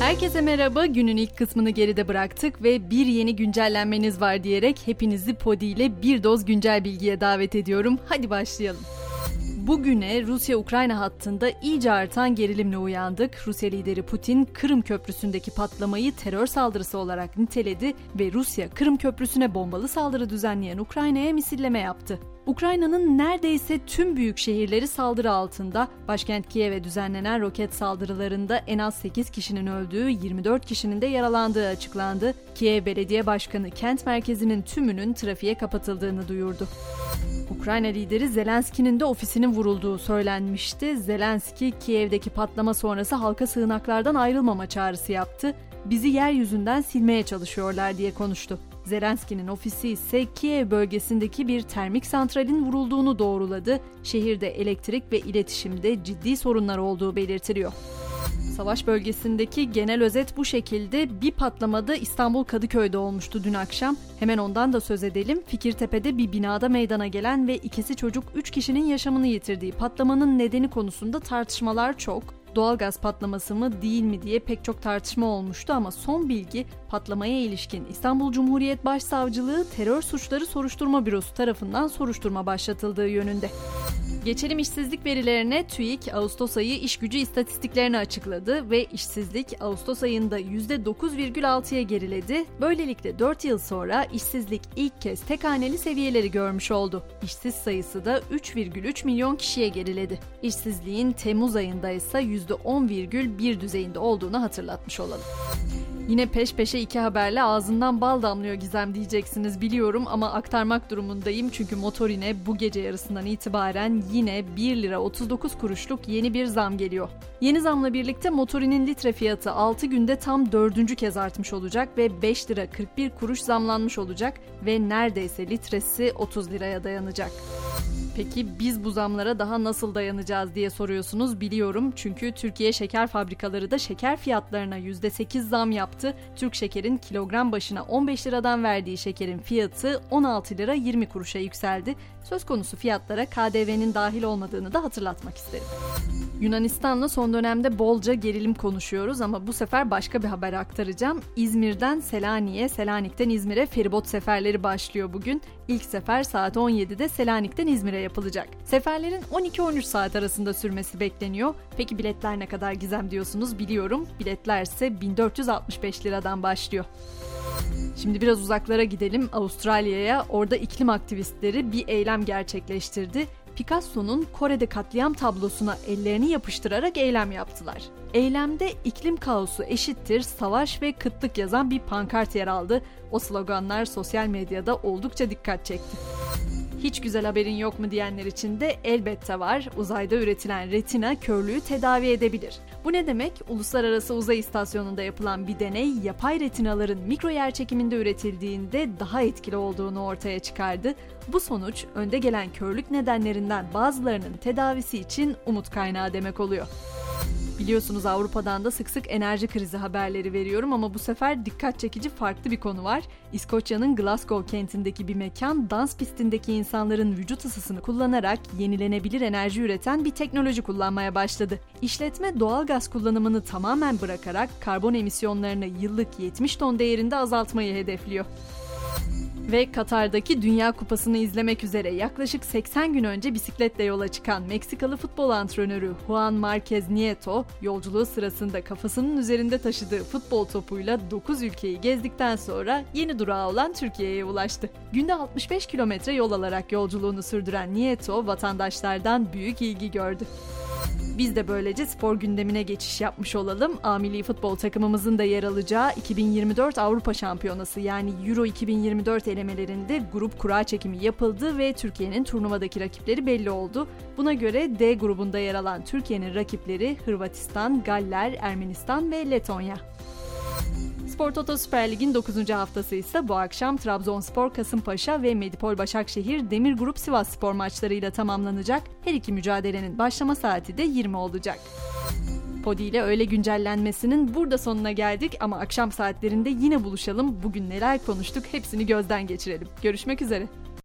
Herkese merhaba. Günün ilk kısmını geride bıraktık ve bir yeni güncellenmeniz var diyerek hepinizi Podi ile bir doz güncel bilgiye davet ediyorum. Hadi başlayalım. Bugüne Rusya-Ukrayna hattında iyice artan gerilimle uyandık. Rusya lideri Putin Kırım Köprüsü'ndeki patlamayı terör saldırısı olarak niteledi ve Rusya Kırım Köprüsü'ne bombalı saldırı düzenleyen Ukrayna'ya misilleme yaptı. Ukrayna'nın neredeyse tüm büyük şehirleri saldırı altında. Başkent Kiev'e düzenlenen roket saldırılarında en az 8 kişinin öldüğü, 24 kişinin de yaralandığı açıklandı. Kiev Belediye Başkanı kent merkezinin tümünün trafiğe kapatıldığını duyurdu. Ukrayna lideri Zelenski'nin de ofisinin vurulduğu söylenmişti. Zelenski, Kiev'deki patlama sonrası halka sığınaklardan ayrılmama çağrısı yaptı. Bizi yeryüzünden silmeye çalışıyorlar diye konuştu. Zelenski'nin ofisi ise Kiev bölgesindeki bir termik santralin vurulduğunu doğruladı. Şehirde elektrik ve iletişimde ciddi sorunlar olduğu belirtiliyor. Savaş bölgesindeki genel özet bu şekilde bir patlamada İstanbul Kadıköy'de olmuştu dün akşam. Hemen ondan da söz edelim. Fikirtepe'de bir binada meydana gelen ve ikisi çocuk 3 kişinin yaşamını yitirdiği patlamanın nedeni konusunda tartışmalar çok doğalgaz patlaması mı değil mi diye pek çok tartışma olmuştu ama son bilgi patlamaya ilişkin İstanbul Cumhuriyet Başsavcılığı Terör Suçları Soruşturma Bürosu tarafından soruşturma başlatıldığı yönünde. Geçelim işsizlik verilerine. TÜİK Ağustos ayı iş gücü istatistiklerini açıkladı ve işsizlik Ağustos ayında %9,6'ya geriledi. Böylelikle 4 yıl sonra işsizlik ilk kez tek haneli seviyeleri görmüş oldu. İşsiz sayısı da 3,3 milyon kişiye geriledi. İşsizliğin Temmuz ayında ise %10,1 düzeyinde olduğunu hatırlatmış olalım. Yine peş peşe iki haberle ağzından bal damlıyor Gizem diyeceksiniz biliyorum ama aktarmak durumundayım çünkü motorine bu gece yarısından itibaren yine 1 lira 39 kuruşluk yeni bir zam geliyor. Yeni zamla birlikte motorinin litre fiyatı 6 günde tam 4. kez artmış olacak ve 5 lira 41 kuruş zamlanmış olacak ve neredeyse litresi 30 liraya dayanacak. Peki biz bu zamlara daha nasıl dayanacağız diye soruyorsunuz biliyorum. Çünkü Türkiye Şeker Fabrikaları da şeker fiyatlarına %8 zam yaptı. Türk Şeker'in kilogram başına 15 liradan verdiği şekerin fiyatı 16 lira 20 kuruşa yükseldi. Söz konusu fiyatlara KDV'nin dahil olmadığını da hatırlatmak isterim. Yunanistan'la son dönemde bolca gerilim konuşuyoruz ama bu sefer başka bir haber aktaracağım. İzmir'den Selanik'e, Selanik'ten İzmir'e feribot seferleri başlıyor bugün. İlk sefer saat 17'de Selanik'ten İzmir'e yapılacak. Seferlerin 12-13 saat arasında sürmesi bekleniyor. Peki biletler ne kadar gizem diyorsunuz biliyorum. Biletler ise 1465 liradan başlıyor. Şimdi biraz uzaklara gidelim Avustralya'ya. Orada iklim aktivistleri bir eylem gerçekleştirdi. Picasso'nun Kore'de katliam tablosuna ellerini yapıştırarak eylem yaptılar. Eylemde iklim kaosu eşittir savaş ve kıtlık yazan bir pankart yer aldı. O sloganlar sosyal medyada oldukça dikkat çekti. Hiç güzel haberin yok mu diyenler için de elbette var. Uzayda üretilen retina körlüğü tedavi edebilir. Bu ne demek? Uluslararası Uzay İstasyonu'nda yapılan bir deney yapay retinaların mikro yer çekiminde üretildiğinde daha etkili olduğunu ortaya çıkardı. Bu sonuç önde gelen körlük nedenlerinden bazılarının tedavisi için umut kaynağı demek oluyor. Biliyorsunuz Avrupa'dan da sık sık enerji krizi haberleri veriyorum ama bu sefer dikkat çekici farklı bir konu var. İskoçya'nın Glasgow kentindeki bir mekan dans pistindeki insanların vücut ısısını kullanarak yenilenebilir enerji üreten bir teknoloji kullanmaya başladı. İşletme doğal gaz kullanımını tamamen bırakarak karbon emisyonlarını yıllık 70 ton değerinde azaltmayı hedefliyor. Ve Katar'daki Dünya Kupası'nı izlemek üzere yaklaşık 80 gün önce bisikletle yola çıkan Meksikalı futbol antrenörü Juan Marquez Nieto, yolculuğu sırasında kafasının üzerinde taşıdığı futbol topuyla 9 ülkeyi gezdikten sonra yeni durağı olan Türkiye'ye ulaştı. Günde 65 kilometre yol alarak yolculuğunu sürdüren Nieto vatandaşlardan büyük ilgi gördü. Biz de böylece spor gündemine geçiş yapmış olalım. A futbol takımımızın da yer alacağı 2024 Avrupa Şampiyonası yani Euro 2024 elemelerinde grup kura çekimi yapıldı ve Türkiye'nin turnuvadaki rakipleri belli oldu. Buna göre D grubunda yer alan Türkiye'nin rakipleri Hırvatistan, Galler, Ermenistan ve Letonya. Spor Toto Süper Lig'in 9. haftası ise bu akşam Trabzonspor, Kasımpaşa ve Medipol Başakşehir Demir Grup Sivas Spor maçlarıyla tamamlanacak. Her iki mücadelenin başlama saati de 20 olacak. Podi ile öğle güncellenmesinin burada sonuna geldik ama akşam saatlerinde yine buluşalım. Bugün neler konuştuk hepsini gözden geçirelim. Görüşmek üzere.